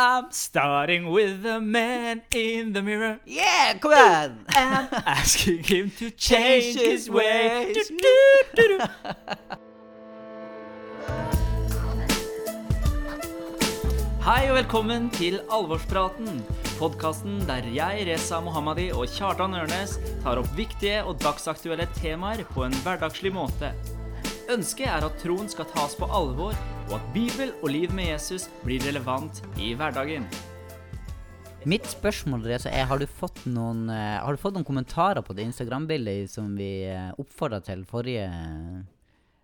I'm starting with the man in the mirror. Yeah, kom igjen! I'm asking him to change his way. du, du, du. Hei og velkommen til Alvorspraten. Podkasten der jeg, Reza Mohammadi og Kjartan Ørnes tar opp viktige og dagsaktuelle temaer på en hverdagslig måte. Ønsket er at troen skal tas på alvor, og at Bibel og liv med Jesus blir relevant i hverdagen. Mitt spørsmål Reza, er har du fått noen, eh, har du fått noen kommentarer på det Instagram-bildet som vi uh, oppfordra til forrige,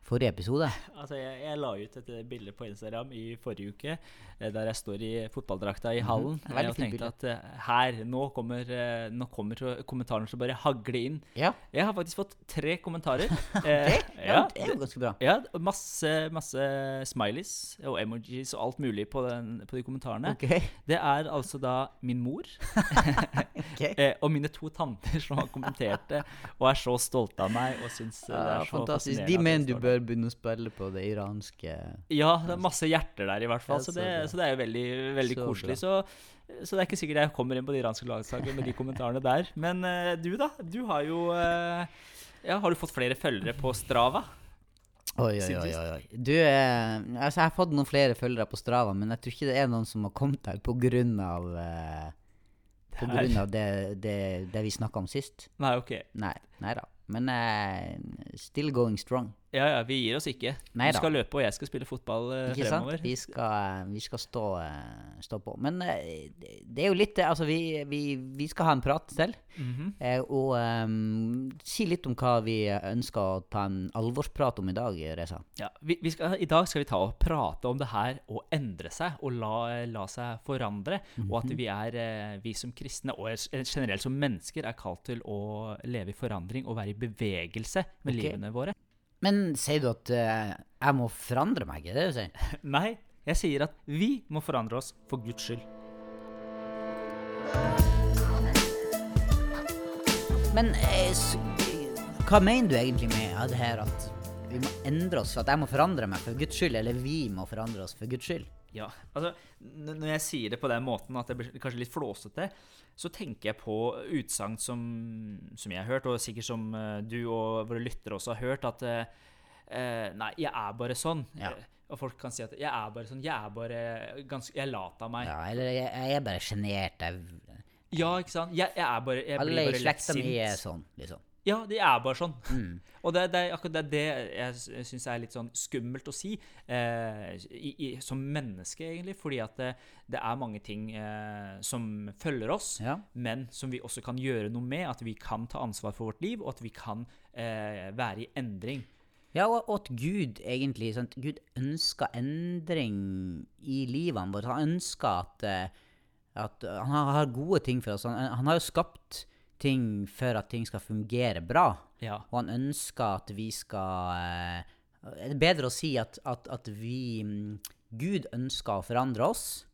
forrige episode? Altså, jeg, jeg la ut et bilde på Instagram i forrige uke eh, der jeg står i fotballdrakta i hallen. Mm, jeg tenkte at eh, her, nå kommer, eh, nå kommer så- kommentarene som bare hagle inn. Ja. Jeg har faktisk fått tre kommentarer. Eh, ja, det er jo ganske bra. ja, masse, masse smileys og emojis og alt mulig på, den, på de kommentarene. Ok. Det er altså da min mor Ok. eh, og mine to tanter som har kommentert det og er så stolte av meg og syns det er så fantastisk. fascinerende De mener du står der. bør begynne å spille på det iranske Ja, det er masse hjerter der i hvert fall, Ja, så, så det, så det er jo veldig, veldig Så koselig. Så, så det er ikke sikkert jeg kommer inn på det iranske landslagene med de kommentarene der. Men uh, du, da? Du har jo uh, Ja, har du fått flere følgere på Strava? Oi, oi, oi. oi. Du, eh, altså, jeg har fått noen flere følgere på Strava, men jeg tror ikke det er noen som har kommet grunn av eh, På grunn av det, det, det vi snakka om sist. Nei, ok. Nei, nei da. Men eh, still going strong. Ja, ja, vi gir oss ikke. Neida. du skal løpe, og jeg skal spille fotball eh, Ikke fremover. sant? Vi skal, vi skal stå, eh, stå på. Men eh, det er jo litt eh, Altså, vi, vi, vi skal ha en prat selv. Mm -hmm. og um, si litt om hva vi ønsker å ta en alvorsprat om i dag, Reza. Ja, vi, vi skal, I dag skal vi ta og prate om det her å endre seg og la, la seg forandre. Og at vi er, eh, vi som kristne og generelt som mennesker er kalt til å leve i forandring og være i bevegelse med okay. livene våre. Men sier du at eh, jeg må forandre meg, er det det du sier? Nei, jeg sier at vi må forandre oss for Guds skyld. Men eh, s- hva mener du egentlig med ja, det her at vi må endre oss, at jeg må forandre meg for Guds skyld, eller vi må forandre oss for Guds skyld? Ja, altså n- Når jeg sier det på den måten at det blir kanskje litt flåsete, så tenker jeg på utsagn som, som jeg har hørt, og sikkert som eh, du og våre lyttere også har hørt, at eh, eh, Nei, jeg er bare sånn. Ja. Og folk kan si at jeg er bare sånn. Jeg er bare ganske Jeg later meg. Ja, eller jeg, jeg er bare sjenert. Ja, ikke sant? Jeg, jeg er bare jeg blir Alle i bare slekta mi er sånn, liksom. Ja, de er bare sånn. Mm. Og det, det er akkurat det, jeg syns er litt sånn skummelt å si eh, i, i, som menneske, egentlig. Fordi at det, det er mange ting eh, som følger oss, Ja. men som vi også kan gjøre noe med. At vi kan ta ansvar for vårt liv, og at vi kan eh, være i endring. Ja, og, at Gud egentlig sant? Gud ønsker endring i livene våre. Han ønsker at, eh, at Han har- har gode ting for oss. Han, han har jo skapt ting for at ting skal fungere bra. Ja. Og han ønsker at vi skal Det Er bedre å si at, at, at vi mm, Gud ønsker å forandre oss?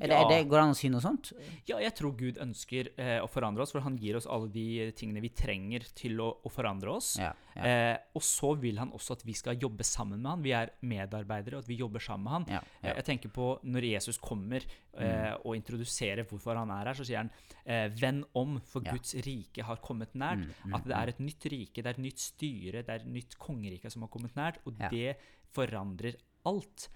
Eller Ja. er det, går det an å si noe sånt? Ja, jeg tror Gud ønsker eh, å forandre oss, for han gir oss alle de tingene vi trenger til å, å forandre oss. Ja, ja. Eh, og så vil han også at vi skal jobbe sammen med han. Vi er medarbeidere, og at vi jobber sammen med han. Eh, jeg tenker på når Jesus kommer eh, og introduserer hvorfor han er her, så sier han eh, 'venn om, for. Guds rike har kommet nært'. Mm, at det er et nytt rike, det er et nytt styre, det er et nytt kongerike som har kommet nært. Og det forandrer alt.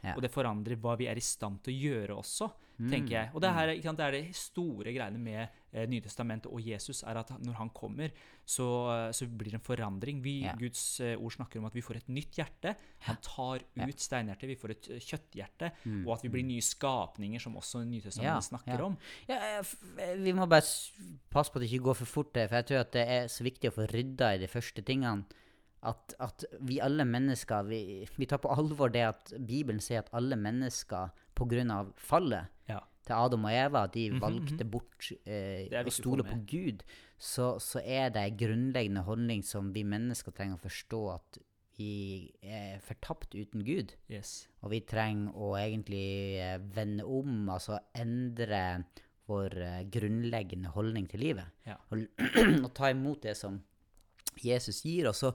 Ja. Og det forandrer hva vi er i stand til å gjøre også, tenker jeg. Og det, her, ikke sant, det er det store greiene med eh, Nytestamentet og Jesus, er at når han kommer, så, så blir det en forandring. Vi, Ja. Guds eh, ord snakker om at vi får et nytt hjerte. Han tar ut steinhjertet, vi får et kjøtthjerte. kjøtthjerte. Og at vi blir nye skapninger, som også Nytestamentet Mm. Snakker om. Ja, eh, eh, vi må bare passe på at det ikke går for fort, eh, for jeg tror at det er så viktig å få rydda i de første tingene. At, at vi alle mennesker vi, vi tar på alvor det at Bibelen sier at alle mennesker pga. fallet Ja. til Adam og Eva, de valgte bort eh, å stole på. Gud, så, så er det en grunnleggende holdning som vi mennesker trenger å forstå at vi er fortapt uten Gud. Yes. Og vi trenger å egentlig eh, vende om, altså endre vår eh, grunnleggende holdning til livet. Ja. Og, og ta imot det som Jesus gir. Og så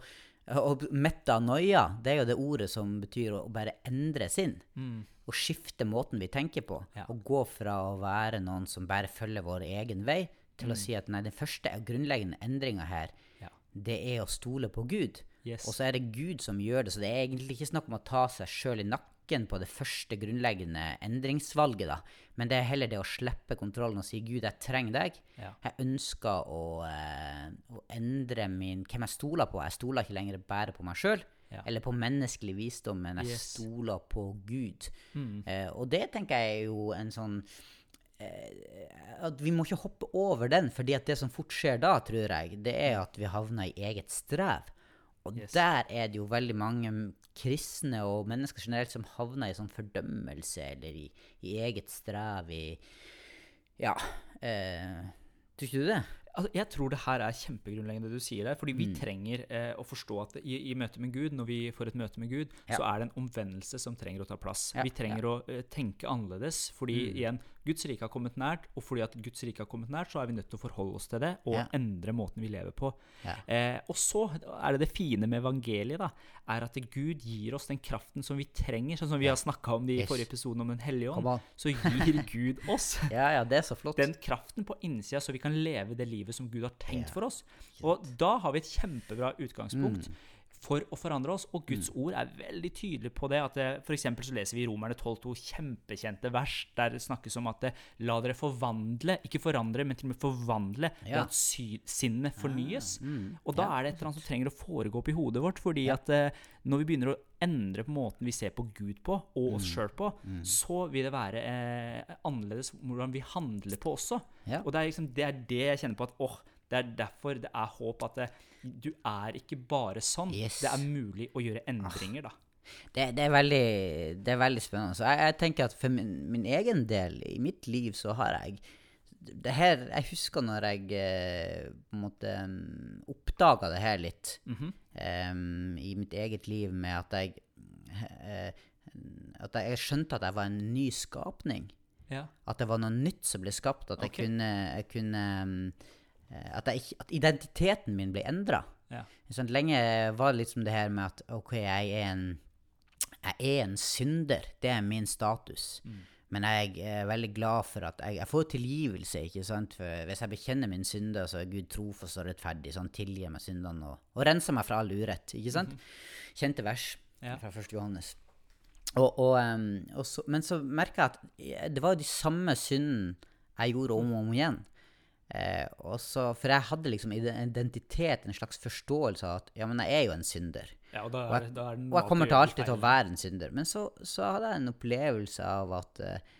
Og metanoia, det er jo det ordet som betyr å bare endre sinn. Å skifte måten vi tenker på. Ja. Gå fra å være noen som bare følger vår egen vei, til å si at nei, den første grunnleggende endringa her, Ja. det er å stole på Gud. Yes. Og så er det Gud som gjør det, så det er egentlig ikke snakk om å ta seg sjøl i nakken på det første grunnleggende endringsvalget, da. Men det er heller det å slippe kontrollen og si Gud, jeg trenger deg. Ja. Jeg ønsker å, eh, å endre min, hvem jeg stoler på. Jeg stoler ikke lenger bare på meg sjøl. Ja. Eller på menneskelig visdom, men jeg Yes. Mm. stoler på Gud. Eh, og det tenker jeg er jo en sånn eh, At vi må ikke hoppe over den, fordi at det som fort skjer da, tror jeg, det er at vi havner i eget strev. Og Yes. der er det jo veldig mange kristne og mennesker generelt som havner i sånn fordømmelse eller i, i eget strev i Ja. Eh, tror ikke du det? Altså, jeg tror det her er kjempegrunnleggende det du sier der. Fordi vi Mm. trenger eh, å forstå at i, i møte med Gud, når vi får et møte med Gud, Ja. så er det en omvendelse som trenger å ta plass. Ja, Vi trenger å eh, tenke annerledes. Fordi Mm. igjen, Guds rike har kommet nært, og fordi at Guds rike har kommet nært, så er vi nødt til å forholde oss til det og Ja. endre måten vi lever på. Ja. Eh, og så er det det fine med evangeliet, da, er at Gud gir oss den kraften som vi trenger. Sånn som vi har snakka om det i forrige episode om Den hellige ånd. Så gir Gud oss Ja, ja, det er så flott. den kraften på innsida, så vi kan leve det livet som Gud har tenkt for oss. Og da har vi et kjempebra utgangspunkt Mm. For å forandre oss. Og Guds ord er veldig tydelig på det. at det, For så leser vi i Romerne 12,2 kjempekjente vers der det snakkes om at det, la dere forvandle, ikke forandre, men til og med forvandle, Ja. at sinnet fornyes. mm, Og da ja, er det et eller annet som trenger å foregå opp i hodet vårt. fordi at eh, når vi begynner å endre på måten vi ser på Gud på, og Mm. oss sjøl på, så vil det være eh, annerledes hvordan vi handler på også. Ja. Og det er, liksom, det er det jeg kjenner på at åh, det er derfor det er håp at det, du er ikke bare sånn. Yes. Det er mulig å gjøre endringer, da. Det, det, er veldig, det er veldig spennende. Jeg, jeg tenker at for min, min egen del, i mitt liv, så har jeg det her, Jeg husker når jeg eh, på en måte um, oppdaga det her litt mm -hmm. um, i mitt eget liv, med at jeg eh, At jeg skjønte at jeg var en ny skapning. Ja. At det var noe nytt som ble skapt. At jeg kunne, jeg kunne um, at, jeg ikke, at identiteten min ble endra. Ja. Sånn, lenge var det liksom det her med at OK, jeg er en, jeg er en synder. Det er min status. Men jeg er veldig glad for at jeg, jeg får tilgivelse. ikke sant? For Hvis jeg bekjenner min synder, så er Gud trofast og rettferdig. Så han tilgir meg syndene og, og renser meg fra all urett. ikke sant? Kjente vers Ja. fra 1. Johannes. Og, og, um, så, men så merka jeg at det var jo de samme syndene jeg gjorde om og om igjen. Eh, og så, for jeg hadde liksom identitet, en slags forståelse av at ja, men jeg er jo en synder. ja, og da Og er, jeg, er og jeg kommer til alltid til å være en synder. Men så, så hadde jeg en opplevelse av at eh,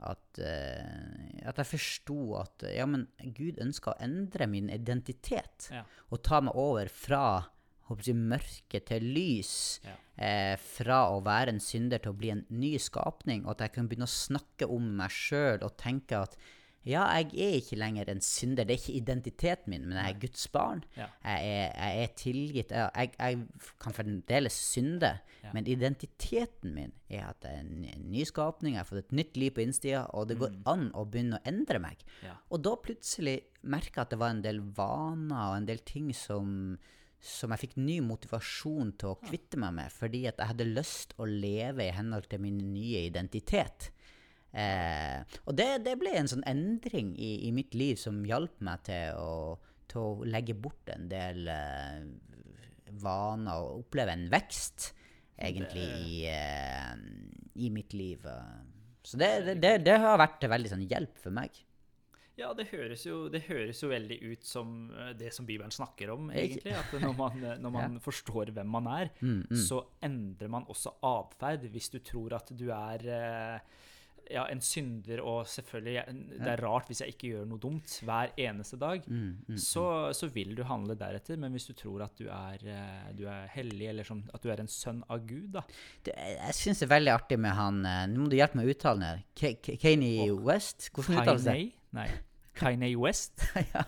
at, eh, at jeg forsto at ja, men Gud ønska å endre min identitet. Ja. Og ta meg over fra jeg, mørke til lys. Ja. Eh, fra å være en synder til å bli en ny skapning. Og at jeg kan begynne å snakke om meg sjøl og tenke at ja, jeg er ikke lenger en synder. Det er ikke identiteten min, men jeg er Guds barn. Ja. Jeg, er, jeg er tilgitt. Jeg, jeg, kan fremdeles synde, Ja. men identiteten min er at jeg er en, ny skapning. Jeg har fått et nytt liv på innsida, og det går an å begynne å endre meg. Ja. Og da plutselig merka jeg at det var en del vaner og en del ting som som jeg fikk ny motivasjon til å kvitte meg med, fordi at jeg hadde lyst å leve i henhold til min nye identitet. Eh, og det, det ble en sånn endring i, i mitt liv som hjalp meg til å, til å legge bort en del eh, vaner og oppleve en vekst, egentlig, i, eh, i mitt liv. eh. Så det, det, det, har vært til veldig sånn hjelp for meg. Ja, det høres, jo, det høres jo veldig ut som eh, det som Bibelen snakker om, egentlig. At når man, eh, når man forstår hvem man er, så endrer man også atferd. Hvis du tror at du er eh, ja, en synder, og selvfølgelig jeg- Det er rart hvis jeg ikke gjør noe dumt hver eneste dag, så, så vil du handle deretter. Men hvis du tror at du er, eh, du er hellig, eller som, at du er en sønn av Gud, da Det, jeg syns det er veldig artig med han eh, Nå må du hjelpe meg å uttale den. her. West? Hvordan uttales det? Kanye? Nei. Kanye West? ja,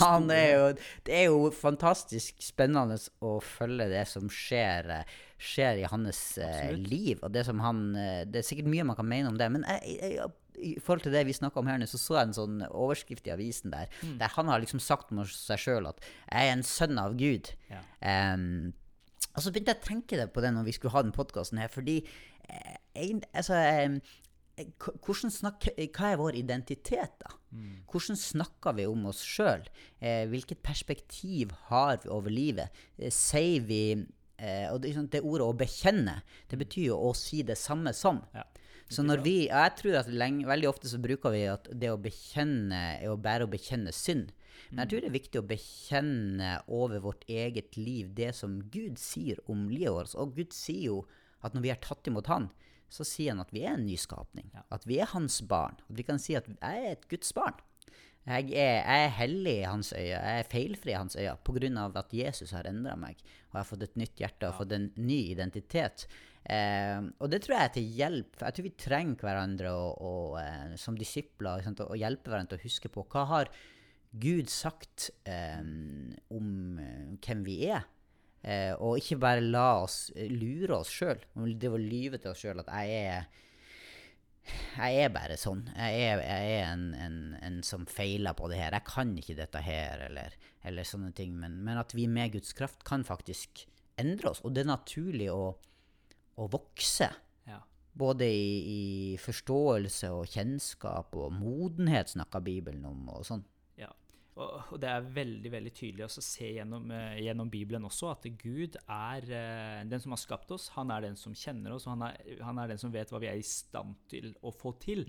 han er jo Det er jo fantastisk spennende å følge det som skjer, eh, skjer i hans eh, liv. Og det som han eh, Det er sikkert mye man kan mene om det, men jeg, jeg, jeg, i forhold til det vi snakka om her nå, så så jeg en sånn overskrift i avisen der, Mm. der han har liksom sagt om seg sjøl at 'jeg er en sønn av Gud'. Ja. Um, Og så begynte jeg å tenke det på det når vi skulle ha den podkasten her, fordi eh, egent- altså, snakk, Hva er vår identitet, da? Hvordan snakker vi om oss sjøl? Eh, hvilket perspektiv har vi over livet? Eh, sier vi eh, Og det, er sånn- det ordet 'å bekjenne', det betyr jo å si det samme som. Ja. Så når vi, og Jeg tror at lenge, veldig ofte så bruker vi at det å bekjenne er å bare å bekjenne synd. Men jeg tror det er viktig å bekjenne over vårt eget liv det som Gud sier om livet vårt. Og Gud sier jo at når vi har tatt imot Han, så sier han at vi er en nyskapning. Ja. At vi er hans barn. At vi kan si at jeg er et Guds barn. Jeg er, jeg er hellig i hans øyne, jeg er feilfri i hans øyne pga. at Jesus har endra meg. Og jeg har fått et nytt hjerte og fått en ny identitet. Eh, og det tror jeg er til hjelp. Jeg tror vi trenger hverandre og, og, eh, som disipler sant, og, og hjelpe hverandre til å huske på hva har Gud sagt eh, om eh, hvem vi er. Eh, og ikke bare la oss eh, lure oss sjøl. Det å lyve til oss sjøl at jeg er jeg er bare sånn. Jeg er, jeg er en, en, en som feiler på det her. Jeg kan ikke dette her, eller, eller sånne ting. Men, men at vi med Guds kraft kan faktisk endre oss. Og det er naturlig å, å vokse. Ja. Både i, i forståelse og kjennskap og modenhet snakker Bibelen om. og sånn. Og, det er veldig veldig tydelig å se gjennom, eh, gjennom Bibelen også at Gud er eh, den som har skapt oss. Han er den som kjenner oss, og han er, han er den som vet hva vi er i stand til å få til.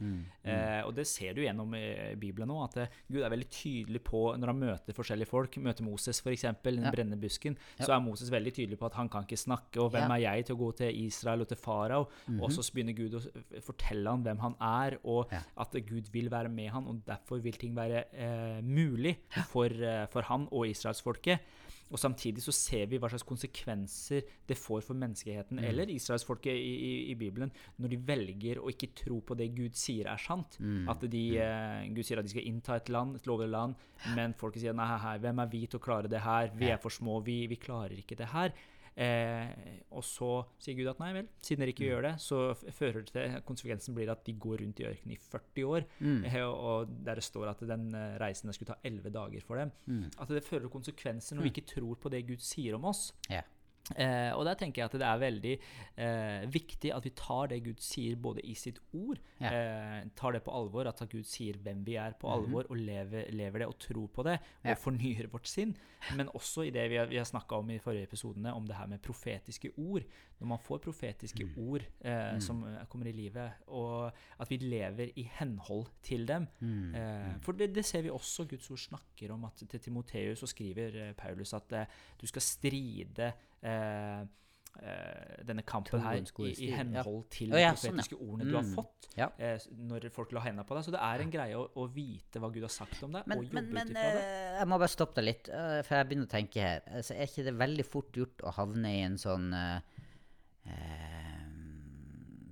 Eh, og det ser du gjennom eh, Bibelen òg, at Gud er veldig tydelig på når han møter forskjellige folk. Møter Moses, f.eks., den Ja. brennende busken. Ja. Så er Moses veldig tydelig på at han kan ikke snakke. Og hvem Ja. Er jeg til å gå til Israel og til farao? Og så begynner Gud å fortelle ham hvem han er, og at Gud vil være med ham, og derfor vil ting være eh, mulig for, eh, for han og israelsfolket. Og samtidig så ser vi hva slags konsekvenser det får for menneskeheten eller israelsfolket i, i, i Bibelen når de velger å ikke tro på det Gud sier er sant. At de, eh, Gud sier at de skal innta et land, et lovlig land, men folket sier nei, hei, hvem er vi til å klare det her? Vi er for små, vi, vi klarer ikke det her. Eh, og så sier Gud at nei vel, siden dere ikke gjør det, så fører det til konsekvensen blir at de går rundt i ørkenen i 40 år. Eh, og, der det står at den eh, reisen skulle ta 11 dager for dem. At det fører til konsekvenser når vi ikke tror på det Gud sier om oss. Ja. Eh, og der tenker jeg at det er veldig eh, viktig at vi tar det Gud sier både i sitt ord, Ja. eh, tar det på alvor, at Gud sier hvem vi er på alvor, og lever, lever det og tror på det, og Ja. fornyer vårt sinn. Men også i det vi har, vi har snakka om i forrige episodene, om det her med profetiske ord. Når man får profetiske ord eh, som eh, kommer i livet, og at vi lever i henhold til dem. Eh, for det, det ser vi også Guds ord snakker om, at til Timoteus så skriver Paulus at du skal stride denne kampen her i, i henhold til de ja, sånn, ja. ordene du har Mm. fått Ja. eh, når folk la hendene på deg. Så det er en greie å, å vite hva Gud har sagt om deg, Men, og jobbe men, men eh, jeg må bare stoppe deg litt, eh, for jeg begynner å tenke her. Altså, er ikke det veldig fort gjort å havne i en sånn eh, eh,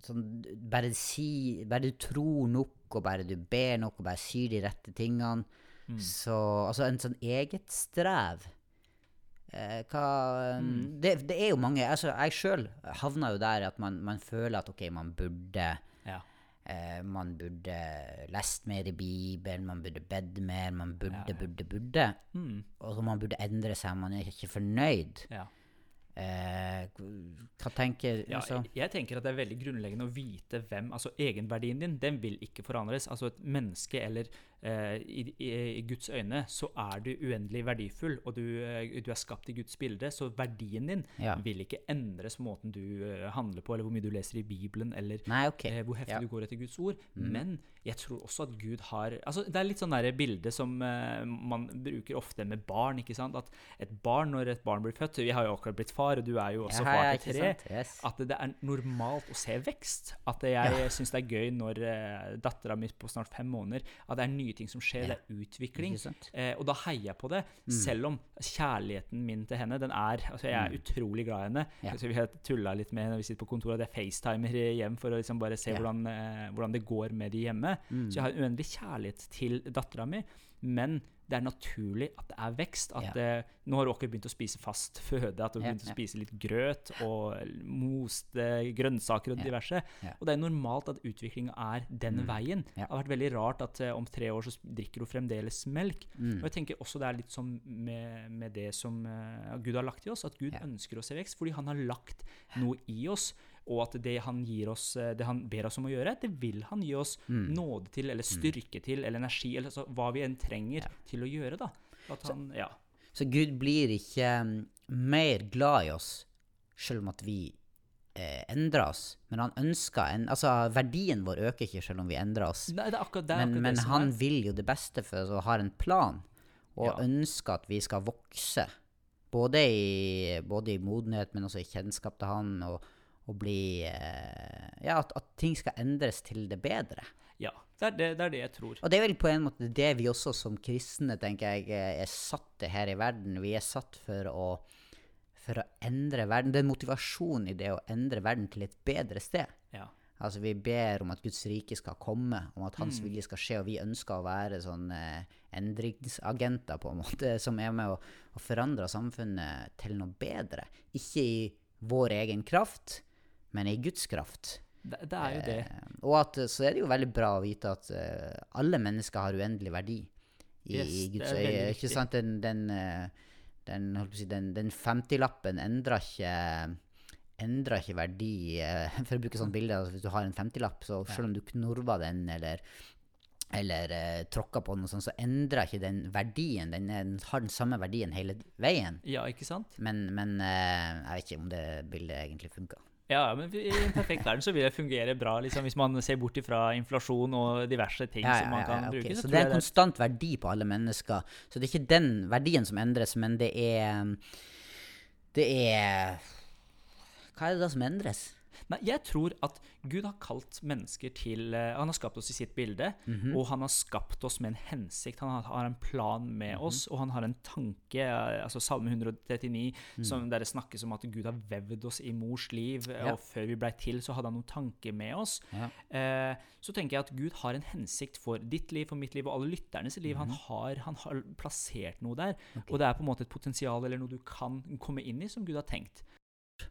Sånn bare si Bare du tror nok, og bare du ber nok, og bare sier de rette tingene. Mm. Så Altså en sånn eget strev. Eh, hva Mm. det, det er jo mange altså Jeg sjøl havna jo der at man, man føler at OK, man burde Ja. Eh, man burde lest mer i Bibelen, man burde bedt mer, man burde, Ja, ja. burde, burde. Mm. Og man burde endre seg, man er ikke fornøyd. Ja. Eh, hva tenker du? altså, jeg- jeg tenker at det er veldig grunnleggende å vite hvem Altså egenverdien din, den vil ikke forandres. Altså et menneske eller i, i, I Guds øyne så er du uendelig verdifull, og du, eh, du er skapt i Guds bilde, så verdien din Ja. vil ikke endres måten du eh, handler på, eller hvor mye du leser i Bibelen, eller Nei, okay. eh, hvor heftig Ja. Mm. du går etter Guds ord. Men jeg tror også at Gud har altså Det er litt sånn der bilde som eh, man bruker ofte med barn. ikke sant? At et barn, når et barn blir født Vi har jo akkurat blitt far, og du er jo også ja, far til tre. Yes. At det er normalt å se vekst. At jeg Ja. syns det er gøy når uh, dattera mi på snart fem måneder At det er nye ting som skjer. Det er utvikling. Eh, og da heier jeg på det, selv om kjærligheten min til henne, den er Altså, jeg er utrolig glad i henne. Ja. Altså, vi har tulla litt med henne når vi sitter på kontoret, at jeg facetimer hjem for å liksom bare se Ja. hvordan, eh, hvordan det går med de hjemme. Så jeg har en uendelig kjærlighet til dattera mi. Men det er naturlig at det er vekst. At Ja. uh, Nå har Åker begynt å spise fast føde, at du har Ja, begynt å spise litt grøt og moste grønnsaker og Ja. diverse. Ja. Og det er normalt at utviklinga er den Mm. veien. Ja. Det har vært veldig rart at uh, om tre år så drikker du fremdeles melk. Mm. Og jeg tenker også det er litt som med, med det som uh, Gud har lagt i oss, at Gud Ja. ønsker å se vekst fordi han har lagt noe i oss. Og at det han gir oss, eh, det han ber oss om å gjøre, det vil han gi oss Mm. nåde til, eller styrke til, eller energi, eller altså, hva vi enn trenger Ja. til å gjøre. da. At han, ja. Så Gud blir ikke mm, mer glad i oss selv om at vi eh, endrer oss. Men han ønsker en, Altså, verdien vår øker ikke selv om vi endrer oss. Nei, det er akkurat, det er Men, men det han er. vil jo det beste for oss og har en plan. Og Ja. ønsker at vi skal vokse. Både i, både i modenhet, men også i kjennskap til han. Og, og bli eh, Ja, at, at ting skal endres til det bedre. Ja, det er det, det er det jeg tror. Og det er vel på en måte det vi også som kristne tenker jeg eh, er satt til her i verden. Vi er satt for å, for å endre verden. Det er motivasjon i det å endre verden til et bedre sted. Ja. Altså Vi ber om at Guds rike skal komme, om at Mm. Hans vilje skal skje, og vi ønsker å være sånn eh, endringsagenter, på en måte, som er med å, å forandre samfunnet til noe bedre. Ikke i vår egen kraft, men i Guds kraft. Det, det er jo det. Eh, og at, så er det jo veldig bra å vite at eh, alle mennesker har uendelig verdi i, Yes, i Guds øye. Ikke sant? Den, den, eh, den, den, den 50-lappen endrer ikke endrer ikke verdi eh, For å bruke sånn bilde, altså hvis du har en 50-lapp, så selv om du knorver den eller eller eh, tråkker på den, og sånn, så endrer ikke den verdien. Den, er, den har den samme verdien hele veien. Ja, ikke sant? Men, men eh, jeg vet ikke om det bildet egentlig funka. Ja, men i en perfekt verden så vil det fungere bra, liksom, hvis man ser bort ifra inflasjon og diverse ting som man kan okay. bruke. Så Så, det er en konstant verdi på alle mennesker. Så det er ikke den verdien som endres, men det er Det er Hva er det da som endres? Nei, jeg tror at Gud har kalt mennesker til eh, Han har skapt oss i sitt bilde, Mhm. og han har skapt oss med en hensikt. Han har, en plan med Mhm. oss, og han har en tanke. eh, altså Salme 139, Mm. som der det snakkes om at Gud har vevd oss i mors liv, eh, Ja. og før vi blei til, så hadde han noen tanker med oss. Ja. Eh, så tenker jeg at Gud har en hensikt for ditt liv, for mitt liv og alle lytternes liv. -hmm. Han, har, han har plassert noe der, og det er på en måte et potensial eller noe du kan komme inn i, som Gud har tenkt.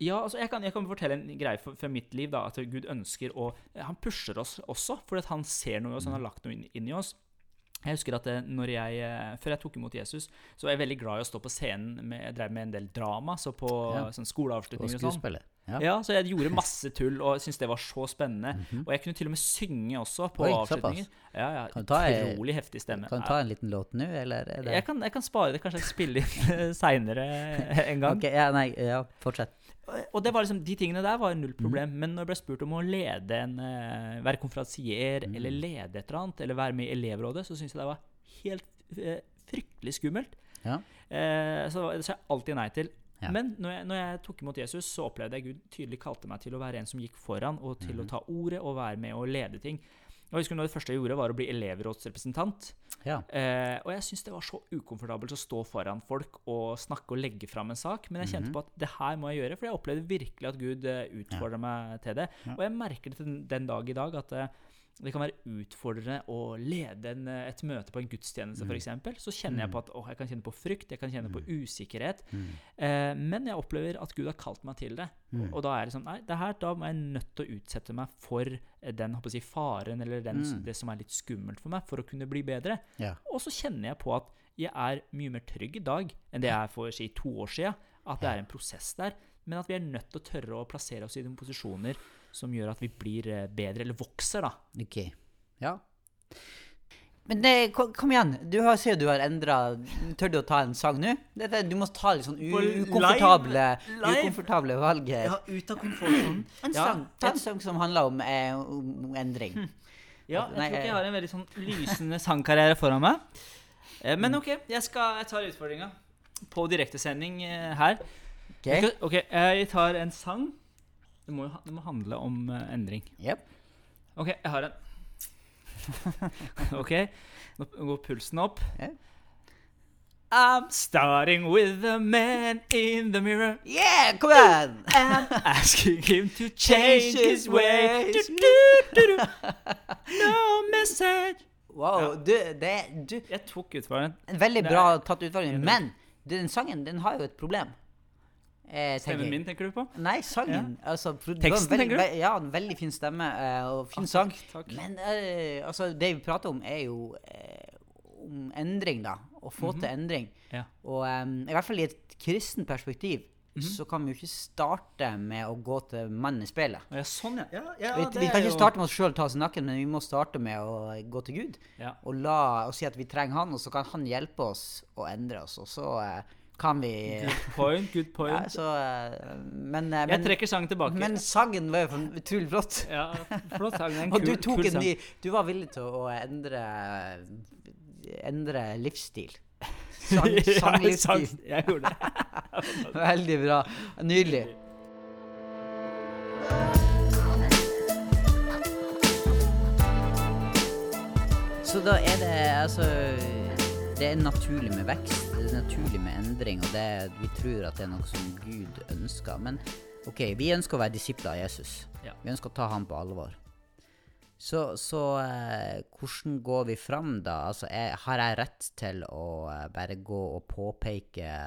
Ja, altså jeg kan, jeg kan fortelle en greie fra, mitt liv. da, At Gud ønsker å Han pusher oss også, fordi han ser noe i oss, han har lagt noe inn, inn i oss. Jeg husker at eh, når jeg, eh, Før jeg tok imot Jesus, så var jeg veldig glad i å stå på scenen. Med, jeg drev med en del drama, så på Ja. sånn Og skoleavslutninger og sånn. skuespiller. Ja. Ja, så jeg gjorde masse tull og syntes det var så spennende. Mhm. Og jeg kunne til og med synge også på Oi, avslutninger. Ja, ja, ta en- Utrolig heftig stemme. Kan du ta en liten låt nå, eller er det jeg, kan, jeg kan spare det, kanskje spille inn seinere en gang. Ok, ja, nei, ja, fortsett. Og det var liksom, de tingene der var null problem. problem. Men når jeg ble spurt om å lede en, eh, være konferansier mm. eller lede et eller annet, eller være med i elevrådet, så syntes jeg det var helt eh, fryktelig skummelt. Ja. Eh, så det sa jeg alltid nei til. Ja. Men når jeg, når jeg tok imot Jesus, så opplevde jeg Gud tydelig kalte meg til å være en som gikk foran, og til mm. å ta ordet og være med og lede ting. Og jeg husker noe av Det første jeg gjorde, var å bli elevrådsrepresentant. Ja. Eh, og jeg syns det var så ukomfortabelt å stå foran folk og snakke og legge fram en sak. Men jeg kjente Mhm. på at det her må jeg gjøre, for jeg opplevde virkelig at Gud utfordra ja. meg til det. Ja. Og jeg merker det den, den dag i dag at eh, det kan være utfordrende å lede en, eh, et møte på en gudstjeneste, Mm. for f.eks. Så kjenner jeg på at å, jeg kan kjenne på frykt, jeg kan kjenne på usikkerhet. Mm. Eh, men jeg opplever at Gud har kalt meg til det. Mm. Og da er det sånn Nei, det her, da må jeg nødt til å utsette meg for eh, den håper jeg, faren eller den, Mm. det som er litt skummelt for meg, for å kunne bli bedre. Ja. Og så kjenner jeg på at jeg er mye mer trygg i dag enn det jeg er for si, to år siden. At det er en prosess der. Men at vi er nødt til å tørre å plassere oss i de posisjoner som gjør at vi blir eh, bedre, eller vokser, da. Ok. Ja. Men det, kom, kom igjen. Du har, ser du har endra Tør du å ta en sang nå? Du må ta litt sånn u ukomfortable, ukomfortable valg her. Ja, ut av komfortsonen. En Ja, sang, ta en sang som handler om, eh, om endring. Ja, jeg Nei, tror ikke jeg- jeg har en veldig sånn lysende sangkarriere foran meg. Eh, Men OK, jeg, skal, jeg tar utfordringa på direktesending eh, her. Ok? Jeg OK, jeg tar en sang. Det må jo det må handle om eh, endring. Yep. OK, jeg har en. OK, nå går pulsen opp. Ja. I'm starting with the man in the mirror Yeah, kom igjen! and asking him to change his ways. Du, du, du, du. No message Wow, du, det du, Jeg tok utfordringen. En veldig bra tatt. Enig. Men den sangen, den har jo et problem. Eh, Stemmen min, tenker du på? Nei, sangen. Altså, var en Teksten, veldig- tenker du? Ja, en veldig fin stemme eh, og fin Ah, sang. takk, takk. Men eh, altså, det vi prater om, er jo eh, om endring, da. Å få til endring. Ja. Og em, i hvert fall i et kristen perspektiv Mhm. så kan vi jo ikke starte med å gå til mannen i speilet. Ja, sånn, ja. ja, ja vi, vi kan ikke jo- starte med oss sjøl ta oss i nakken, men vi må starte med å gå til Gud. Ja. Og, la, og si at vi trenger han, og så kan han hjelpe oss å endre oss. Og så eh, kan vi Good point, good point. ja, så, men, men, eh, jeg trekker sangen tilbake. men sangen var jo utrolig flott. ja, flott sang. Og du tok en sang. ny Du var villig til å endre Endre livsstil. Sang, Ja, sanglivsstil. sang- Jeg gjorde det. Veldig bra. Nydelig. Så da er det altså Det er naturlig med vekst, det er naturlig med endring, og det, vi tror at det er noe som Gud ønsker. Men OK, vi ønsker å være disipler av Jesus. Ja. Vi ønsker å ta ham på alvor. Så, så eh, hvordan går vi fram da? Altså, er, har jeg rett til å eh, bare gå og påpeke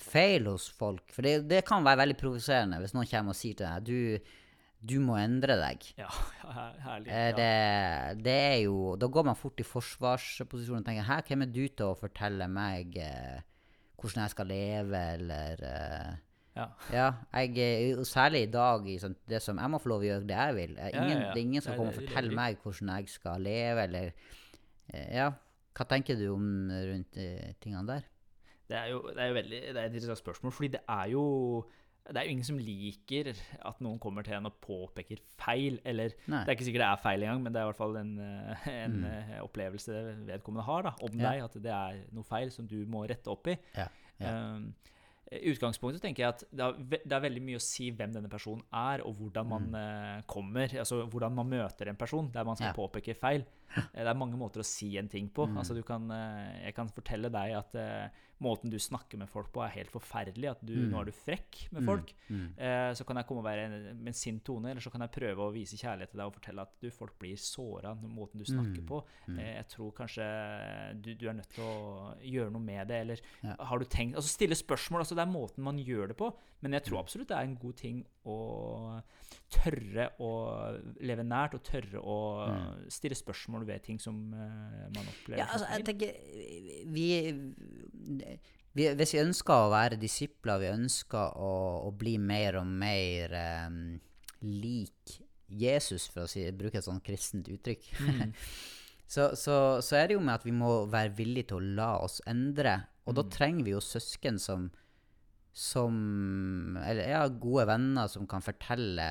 feil hos folk? For det, det kan være veldig provoserende hvis noen kommer og sier til deg du, du må endre deg. Ja, herlig. Eh, Ja. det, det er jo Da går man fort i forsvarsposisjon og tenker Hæ, hvem er du til å fortelle meg eh, hvordan jeg skal leve, eller eh, Ja. ja, jeg, særlig i dag, i sånn, det som jeg må få lov å gjøre det jeg vil. Eh, Ingen, ja. Det er ingen som kommer og forteller meg hvordan jeg skal leve, eller eh, Ja, hva tenker du om rundt eh, tingene der? Det er jo, det er jo veldig, det er et interessant spørsmål, fordi det er jo det er jo ingen som liker at noen kommer til en og påpeker feil. Eller Nei. det er ikke sikkert det er feil engang, men det er i hvert fall en, eh, en mm. opplevelse vedkommende har da, om. Ja. deg. At det er noe feil som du må rette opp i. Ja, ja. Um, utgangspunktet tenker jeg at det er, det er veldig mye å si hvem denne personen er, og hvordan man Mm. eh, kommer. Altså hvordan man møter en person der man skal påpeke feil. Eh, Det er mange måter å si en ting på. Mm. Altså du kan, eh, jeg kan fortelle deg at uh, måten du snakker med folk på, er helt forferdelig. At du, Mm. nå er du frekk med folk. Mm. Uh, så kan jeg komme og være en- med en sint tone, eller så kan jeg prøve å vise kjærlighet til deg og fortelle at du, folk blir såra av måten du snakker Mm. på. Mm. Eh, jeg tror kanskje du, du er nødt til å gjøre noe med det, eller Ja. har du tenkt Altså stille spørsmål. altså Det er måten man gjør det på. Men jeg tror Mm. absolutt det er en god ting å tørre å leve nært, og tørre å Mm. stille spørsmål ved ting som eh, man opplever Ja, altså, jeg tenker vi, vi Hvis vi ønsker å være disipler, vi ønsker å, å bli mer og mer um, lik Jesus, for å si, bruke et sånt kristent uttrykk, Mm. så, så, så er det jo med at vi må være villige til å la oss endre. Og da Mm. trenger vi jo søsken som som Eller ja, gode venner som kan fortelle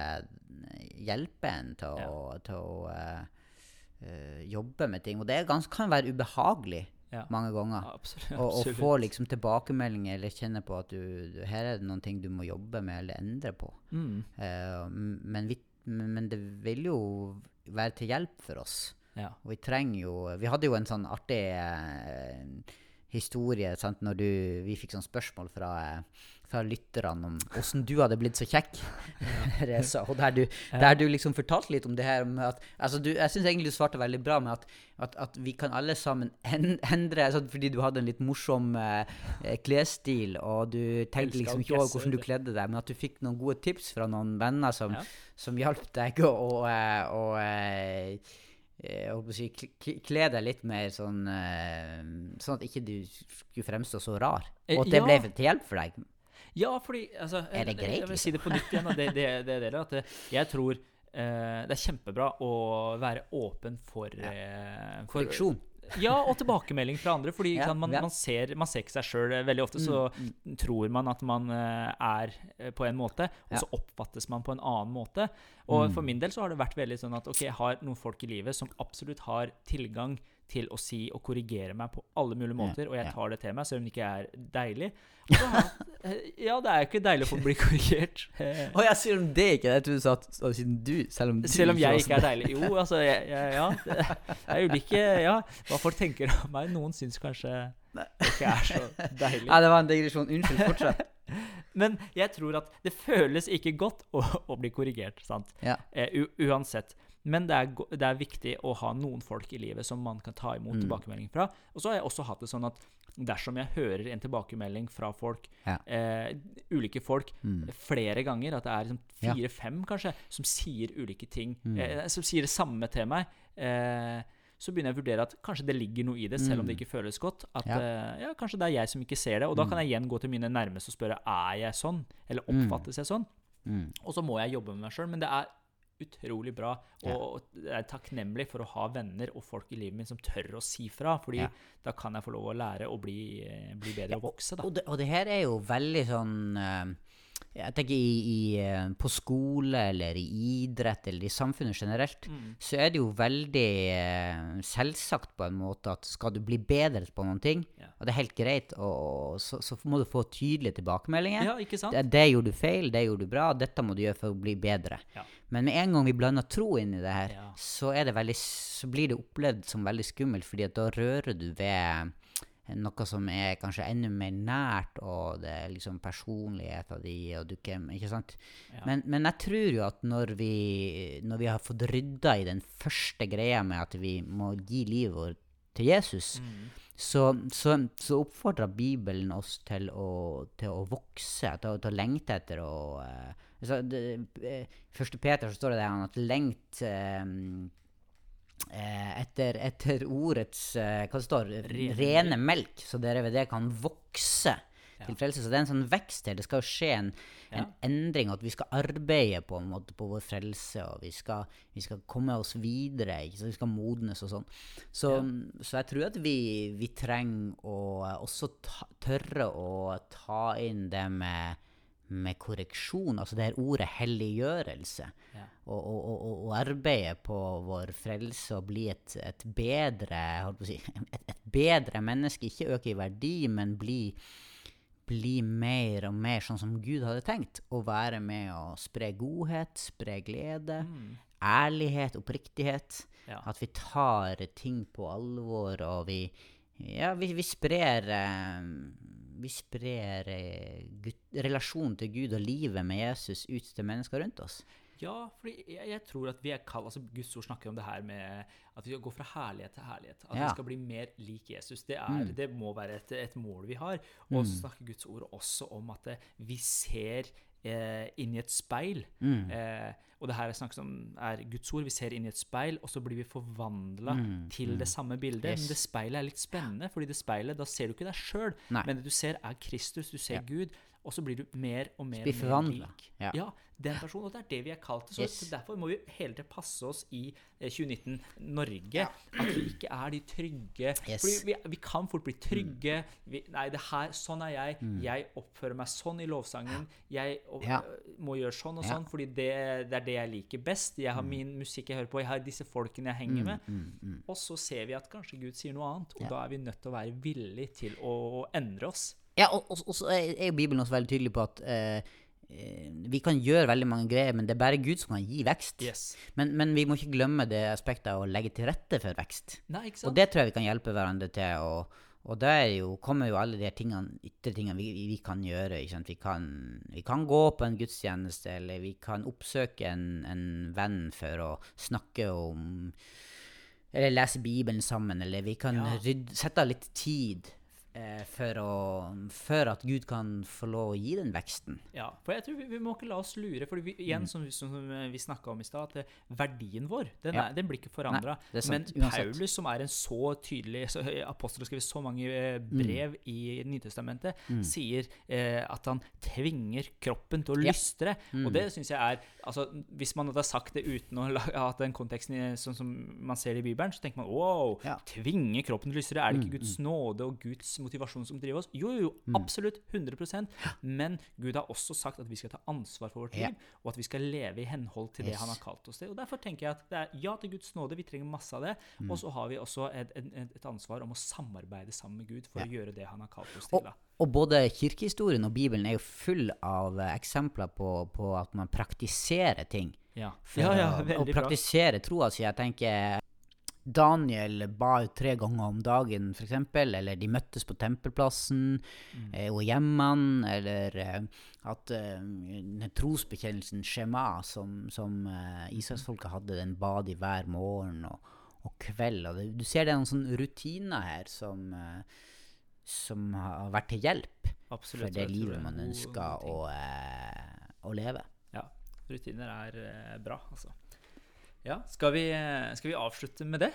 Hjelpe en til å, til å uh, jobbe med ting. Og det er gans, kan være ubehagelig Ja. mange ganger. Absolutt. Å å få liksom tilbakemeldinger eller kjenne på at du, du, her er det noen ting du må jobbe med eller endre på. Mm. Uh, men, vi, men det vil jo være til hjelp for oss. Ja. Og vi trenger jo Vi hadde jo en sånn artig eh, historie sant, når du, vi fikk sånn spørsmål fra, fra lytterne om åssen du hadde blitt så kjekk, Reza. Og der du, der du liksom fortalte litt om det her at altså du, Jeg syns egentlig du svarte veldig bra med at, at, at vi kan alle sammen en, endre sant? Fordi du hadde en litt morsom eh, eh, klesstil, og du tenkte liksom ikke over hvordan du kledde deg, men at du fikk noen gode tips fra noen venner som, Ja. som hjalp deg å, å, eh, å eh, jeg håper å si, kl- kl- kle deg litt mer sånn eh, Sånn at ikke du skulle fremstå så rar. Eh, Og at det ja. ble til hjelp for deg. Ja, fordi altså, Er det jeg- greit, Jeg vil liksom? si det på nytt igjen. Det, det, det, det, at jeg tror eh, det er kjempebra å være åpen for, eh, for Korreksjon. Ja, og tilbakemelding fra andre. Fordi Ja, man, ja. man, ser, man ser ikke seg sjøl. Veldig ofte så tror man at man eh, er eh, på en måte, og Ja. så oppfattes man på en annen måte. Og Mm. for min del så har det vært veldig sånn at ok, jeg har noen folk i livet som absolutt har tilgang til å si og korrigere meg på alle mulige måter, og jeg ja. tar det til meg, selv om det ikke er deilig. Jeg, eh, ja, det er jo ikke deilig å få bli korrigert. Og Å ja, selv om det ikke er det du sa, at- siden du Selv om, du Selv om jeg ikke er deilig. Jo, altså, jeg, jeg, ja. Det er ulike Ja, hva folk tenker om meg. Noen syns kanskje det ikke er så deilig. Nei, det var en digresjon. Unnskyld, fortsett. Men jeg tror at det føles ikke godt å, å bli korrigert, sant? Ja. Eh, uansett. Men det er, det er viktig å ha noen folk i livet som man kan ta imot Mm. tilbakemelding fra. Og så har jeg også hatt det sånn at dersom jeg hører en tilbakemelding fra folk, Ja. eh, ulike folk, Mm. flere ganger, at det er liksom Ja. fire-fem kanskje, som sier ulike ting, Mm. eh, som sier det samme til meg, eh, så begynner jeg å vurdere at kanskje det ligger noe i det, selv om det ikke føles godt. At Mm. Ja. eh, ja, kanskje det er jeg som ikke ser det. Og da kan jeg igjen gå til mine nærmeste og spørre er jeg sånn, eller oppfattes jeg sånn. Mm. Og så må jeg jobbe med meg sjøl. Men det er utrolig bra, Ja. og jeg er takknemlig for å ha venner og folk i livet mitt som tør å si fra. Fordi Ja. da kan jeg få lov å lære og bli, eh, bli bedre og vokse, da. Og det, og det her er jo veldig sånn eh, Jeg tenker i, i, eh, på skole eller i idrett eller i samfunnet generelt, Mm. så er det jo veldig eh, selvsagt på en måte at skal du bli bedre på noen ting, Ja. og det er helt greit, og, så, så må du få tydelige tilbakemeldinger. Ja, ikke sant? Det, det gjorde du feil, det gjorde du bra, dette må du gjøre for å bli bedre. Ja. Men med en gang vi blander tro inn i det her, Ja. så, det veldig, så blir det opplevd som veldig skummelt, fordi da rører du ved noe som er kanskje enda mer nært, og det er liksom personligheten din, og du ikke, ikke sant? Ja. Men, men jeg tror jo at når vi, når vi har fått rydda i den første greia med at vi må gi livet vårt til Jesus, Mm. så, så, så oppfordrer Bibelen oss til å, til å vokse, til, å- til å lengte etter å uh, altså det, eh, Første Peter så står det der at lengt eh, eh, etter, etter ordets eh, Hva står Rene Rene melk, så dere ved det kan vokse Ja. til frelse. Så det er en sånn vekst her. Det skal jo skje en, en Ja. endring, og at vi skal arbeide på en måte på vår frelse, og vi skal, vi skal komme oss videre. Vi skal modnes og sånn. Så, så jeg tror at vi, vi trenger å også ta, tørre å ta inn det med, med korreksjon, altså det her ordet helliggjørelse. Ja. Og, og, og, og- og arbeide på vår frelse og bli et, et bedre si, et, et bedre menneske. Ikke øke i verdi, men bli bli mer og mer sånn som Gud hadde tenkt. Å være med å spre godhet, spre glede, Mm. ærlighet, oppriktighet. Ja. At vi tar ting på alvor, og vi Ja, vi, vi sprer eh, Vi sprer eh, relasjonen til Gud og livet med Jesus ut til mennesker rundt oss. Ja, fordi jeg, jeg tror at vi er kall, altså Guds ord snakker om det her med at vi skal gå fra herlighet til herlighet. At Ja. vi skal bli mer lik Jesus. Det, er, Mm. det må være et, et mål vi har. Og så snakker Guds ord også om at eh, vi ser eh, inn i et speil. Mm. Eh, og det her er snakk som er Guds ord. Vi ser inn i et speil, og så blir vi forvandla Mm, til det samme bildet. Yes. Men det speilet er litt spennende, fordi det speilet, da ser du ikke deg sjøl. Men det du ser, er Kristus. Du ser Ja. Gud. Og så blir du mer og mer, mer lik. Ja. Ja, den personen. Og det er det vi er kalt til. Så, Yes. derfor må vi hele tiden passe oss i eh, 2019 Norge. At vi ikke er de trygge. Yes. Fordi vi, vi kan fort bli trygge. Vi, nei, det her, sånn er jeg. Jeg oppfører meg sånn i lovsangen. Jeg og, Ja. øh, må gjøre sånn og Ja. sånn, fordi det, det er det jeg liker best. Jeg har min musikk jeg hører på, jeg har disse folkene jeg henger med. Mm, Og så ser vi at kanskje Gud sier noe annet, og Ja. da er vi nødt til å være villige til å endre oss. Ja, og, og, og så er jo Bibelen også veldig tydelig på at eh, eh, vi kan gjøre veldig mange greier, men det er bare Gud som kan gi vekst. Yes. Men, men vi må ikke glemme det aspektet av å legge til rette for vekst. Nei, Og det tror jeg vi kan hjelpe hverandre til. Og, og der er jo, kommer jo alle de tingene, ytre tingene vi, vi kan gjøre. Vi, kan, vi kan gå på en gudstjeneste, eller vi kan oppsøke en, en venn for å snakke om Eller lese Bibelen sammen, eller vi kan Ja. rydde, sette av litt tid eh, for, å, for at Gud kan få lov å gi den veksten. Ja, for jeg tror vi, vi må ikke la oss lure. For vi, igjen, Mm. som, vi- som vi snakka om i stad, at eh, verdien vår den, Ja. er, den blir ikke forandra. Men uansett. Paulus, som er en så tydelig så, Apostel og skriver så mange brev Mm. brev i Nytestamentet, sier eh, at han tvinger kroppen til å Ja. lystre. Mm. Og det syns jeg er altså, Hvis man hadde sagt det uten å ha den konteksten sånn som man ser i Bibelen, så tenker man wow, Ja. tvinge kroppen til å lystre. Er det Mm, ikke Guds nåde og Guds motivasjon som driver oss? Jo, jo, jo, absolutt. 100% Men Gud har også sagt at vi skal ta ansvar for vårt liv, og at vi skal leve i henhold til det Yes. han har kalt oss til. Og Derfor tenker jeg at det er ja til Guds nåde, vi trenger masse av det. Mm. Og så har vi også et, et, et ansvar om å samarbeide sammen med Gud for å gjøre det han har kalt oss til. da. og både kirkehistorien og Bibelen er jo full av eh, eksempler på, på at man praktiserer ting. Ja, ja, ja å, å veldig bra. praktisere troa si. Jeg tenker Daniel ba tre ganger om dagen, f.eks., eller de møttes på tempelplassen mm. og hjemmene, eller eh, at uh, trosbekjennelsen Shema, som, som uh, Israelsfolket hadde, den ba de hver morgen og, og kveld. Og det, du ser det er noen sånne rutiner her som, uh, som har vært til hjelp Absolutt. for det livet man ønsker å, eh, å leve. Ja, rutiner er eh, bra, altså. Ja, skal vi, eh, skal vi avslutte med det?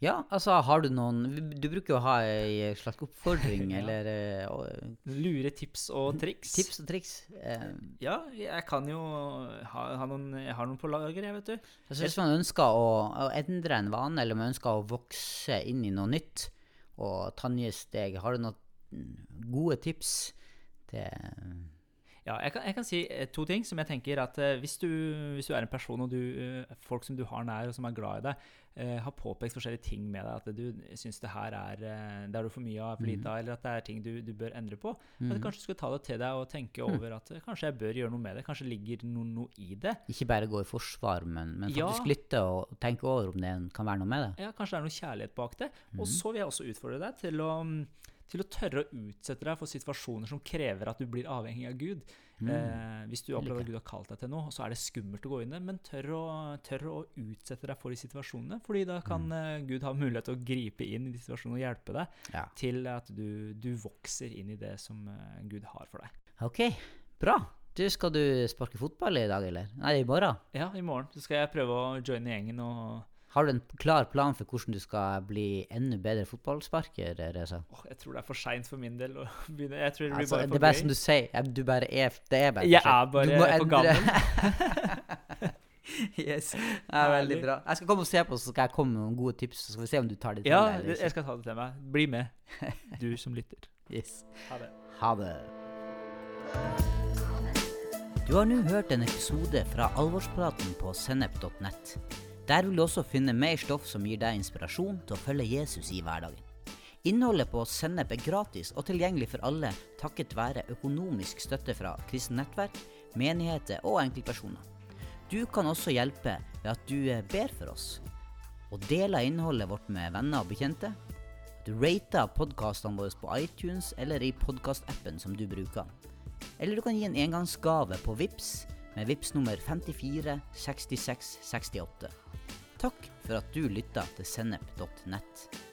Ja, altså har du noen Du bruker jo å ha ei slags oppfordring, Ja. eller og- Lure tips og triks? tips og triks. Eh, Ja, jeg kan jo ha, ha noen Jeg har noen på lager, jeg, vet du. altså hvis man ønsker å, å endre en vane, eller man ønsker å vokse inn i noe nytt og ta nye steg, har du noen gode tips til Ja, jeg kan, jeg kan si eh, to ting som jeg tenker at eh, hvis, du, hvis du er en person og du, eh, folk som du har nær og som er glad i deg, eh, har påpekt forskjellige ting med deg, at du syns det her er det har du for mye av, for lite av, eller at det er ting du, du bør endre på, at du kanskje skal ta det til deg og tenke over at kanskje jeg bør gjøre noe med det. Kanskje ligger noe, noe i det. Ikke bare gå i forsvar, men, men Ja. faktisk lytte og tenke over om det kan være noe med det. Ja, kanskje det er noe kjærlighet bak det. Og så vil jeg også utfordre deg til å, til å tørre å utsette deg for situasjoner som krever at du blir avhengig av Gud. Eh, hvis du opplever at Gud har kalt deg til noe, så er det skummelt å gå inn i det, men tør å, tør å utsette deg for de situasjonene, fordi da kan mm. Gud ha mulighet til å gripe inn i de situasjonene og hjelpe deg Ja. til at du, du vokser inn i det som eh, Gud har for deg. OK, bra. Du, skal du sparke fotball i dag, eller? Nei, i morgen. Ja, i morgen så skal jeg prøve å joine gjengen og Har du en klar plan for hvordan du skal bli enda bedre fotballsparker, Reza? Oh, Jeg tror det er for seint for min del å begynne. Jeg tror det blir Altså, bare det for bare som du sier, du bare er Det er bare Jeg er bare for gammel. yes. det er veldig bra. Jeg skal komme og se på, så skal jeg komme med noen gode tips, så skal vi se om du tar det til Ja, deg. Ja, jeg skal ta det til meg. Bli med, du som lytter. Yes. Ha det. Ha det. Du har nå hørt en episode fra Alvorspraten på sennep.nett. Der vil du også finne mer stoff som gir deg inspirasjon til å følge Jesus i hverdagen. Innholdet på Sennep er gratis og tilgjengelig for alle takket være økonomisk støtte fra kristne nettverk, menigheter og enkeltpersoner. Du kan også hjelpe ved at du eh, ber for oss, og deler innholdet vårt med venner og bekjente. Du rater podkastene våre på iTunes eller i podkastappen som du bruker. Eller du kan gi en engangsgave på VIPS med VIPS nummer 54 66 68. Takk for at du lytta til sennep.nett.